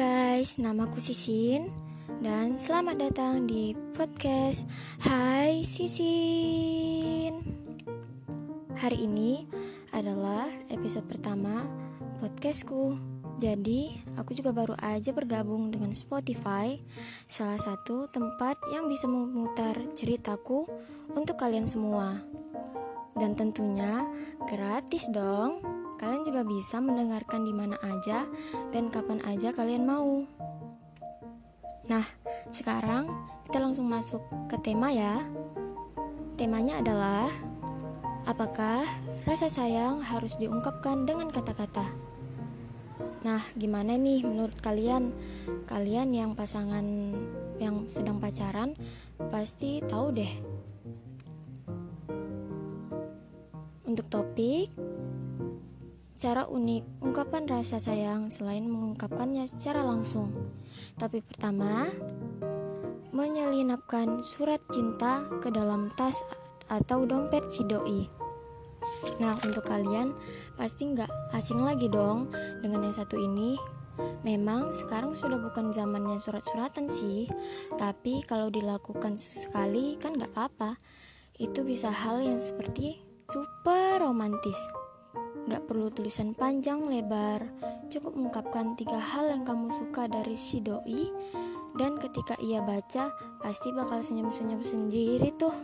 guys, namaku Sisin dan selamat datang di podcast Hai Sisin. Hari ini adalah episode pertama podcastku. Jadi, aku juga baru aja bergabung dengan Spotify, salah satu tempat yang bisa memutar ceritaku untuk kalian semua. Dan tentunya gratis dong. Kalian juga bisa mendengarkan di mana aja dan kapan aja kalian mau. Nah, sekarang kita langsung masuk ke tema ya. Temanya adalah apakah rasa sayang harus diungkapkan dengan kata-kata? Nah, gimana nih menurut kalian? Kalian yang pasangan yang sedang pacaran pasti tahu deh. Untuk topik Cara unik ungkapan rasa sayang selain mengungkapkannya secara langsung. Topik pertama, menyelinapkan surat cinta ke dalam tas atau dompet si doi. Nah, untuk kalian pasti nggak asing lagi dong dengan yang satu ini. Memang sekarang sudah bukan zamannya surat-suratan sih, tapi kalau dilakukan sekali kan nggak apa-apa. Itu bisa hal yang seperti super romantis. Gak perlu tulisan panjang lebar, cukup mengungkapkan tiga hal yang kamu suka dari si doi, dan ketika ia baca, pasti bakal senyum-senyum sendiri tuh.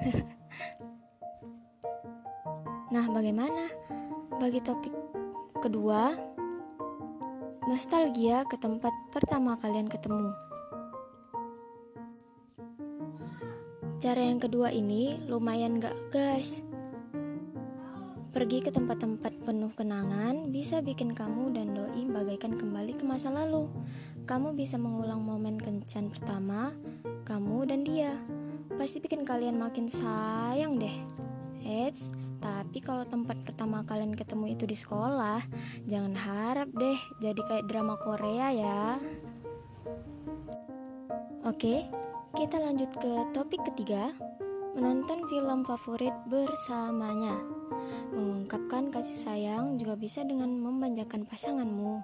nah, bagaimana? Bagi topik kedua, nostalgia ke tempat pertama kalian ketemu. Cara yang kedua ini lumayan gak guys Pergi ke tempat-tempat penuh kenangan bisa bikin kamu dan doi bagaikan kembali ke masa lalu. Kamu bisa mengulang momen kencan pertama, kamu dan dia. Pasti bikin kalian makin sayang deh. Eits, tapi kalau tempat pertama kalian ketemu itu di sekolah, jangan harap deh jadi kayak drama Korea ya. Oke, kita lanjut ke topik ketiga, menonton film favorit bersamanya. Mengungkapkan kasih sayang juga bisa dengan memanjakan pasanganmu.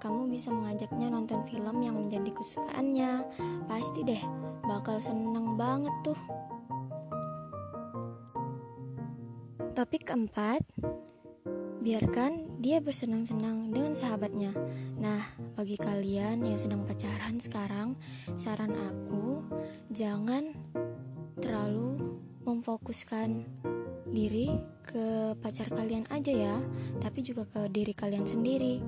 Kamu bisa mengajaknya nonton film yang menjadi kesukaannya. Pasti deh, bakal seneng banget tuh. Topik keempat, biarkan dia bersenang-senang dengan sahabatnya. Nah, bagi kalian yang sedang pacaran sekarang, saran aku jangan terlalu memfokuskan diri ke pacar kalian aja ya, tapi juga ke diri kalian sendiri.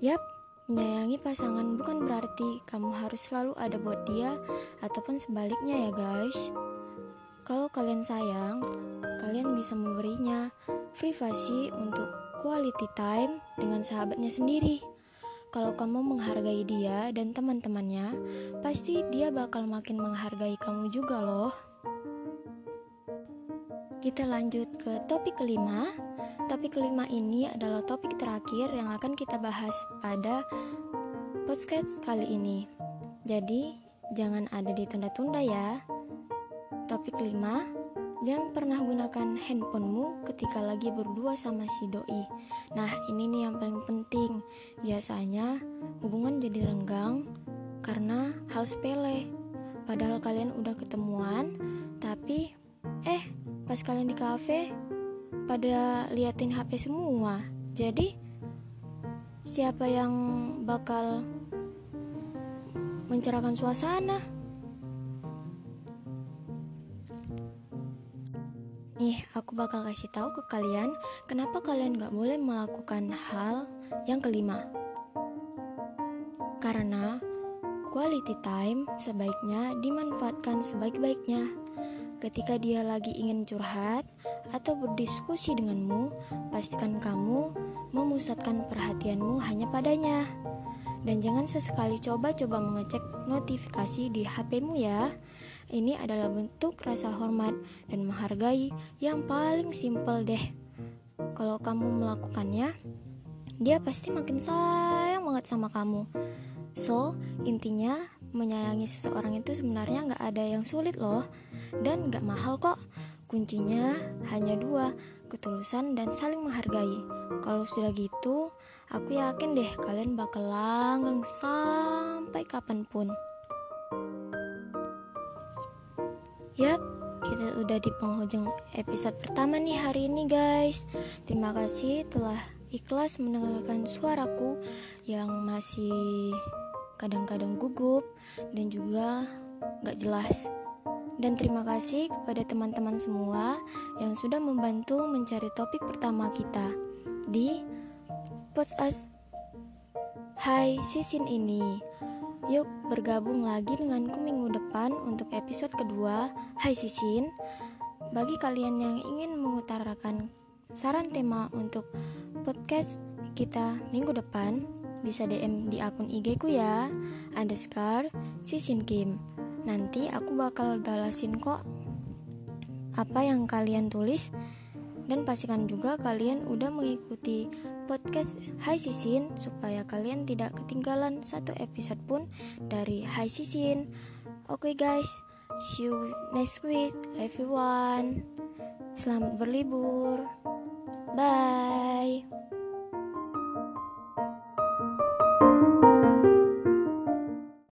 Yap, menyayangi pasangan bukan berarti kamu harus selalu ada buat dia ataupun sebaliknya ya guys. Kalau kalian sayang, kalian bisa memberinya privasi untuk quality time dengan sahabatnya sendiri. Kalau kamu menghargai dia dan teman-temannya, pasti dia bakal makin menghargai kamu juga loh. Kita lanjut ke topik kelima. Topik kelima ini adalah topik terakhir yang akan kita bahas pada podcast kali ini. Jadi, jangan ada ditunda-tunda ya. Topik kelima, jangan pernah gunakan handphonemu ketika lagi berdua sama si doi. Nah, ini nih yang paling penting. Biasanya hubungan jadi renggang karena hal sepele. Padahal kalian udah ketemuan, tapi eh pas kalian di kafe pada liatin HP semua. Jadi siapa yang bakal mencerahkan suasana? Nih, aku bakal kasih tahu ke kalian kenapa kalian gak boleh melakukan hal yang kelima. Karena quality time sebaiknya dimanfaatkan sebaik-baiknya. Ketika dia lagi ingin curhat atau berdiskusi denganmu, pastikan kamu memusatkan perhatianmu hanya padanya. Dan jangan sesekali coba-coba mengecek notifikasi di HPmu ya. Ini adalah bentuk rasa hormat dan menghargai yang paling simpel deh. Kalau kamu melakukannya, dia pasti makin sayang banget sama kamu. So, intinya menyayangi seseorang itu sebenarnya nggak ada yang sulit loh dan gak mahal kok. Kuncinya hanya dua, ketulusan dan saling menghargai. Kalau sudah gitu, Aku yakin deh kalian bakal langgang sampai kapan pun. Yap, kita udah di penghujung episode pertama nih hari ini guys Terima kasih telah ikhlas mendengarkan suaraku yang masih kadang-kadang gugup dan juga gak jelas. Dan terima kasih kepada teman-teman semua yang sudah membantu mencari topik pertama kita Di Podcast Hai Sisin ini. Yuk bergabung lagi denganku minggu depan untuk episode kedua. Hai Sisin. Bagi kalian yang ingin mengutarakan saran tema untuk podcast kita minggu depan Bisa DM di akun IG ku ya Underscore Sisin Kim Nanti aku bakal balasin kok Apa yang kalian tulis Dan pastikan juga kalian udah mengikuti podcast Hai Sisin supaya kalian tidak ketinggalan satu episode pun dari Hai Sisin. Oke okay guys, see you next week everyone. Selamat berlibur. Bye.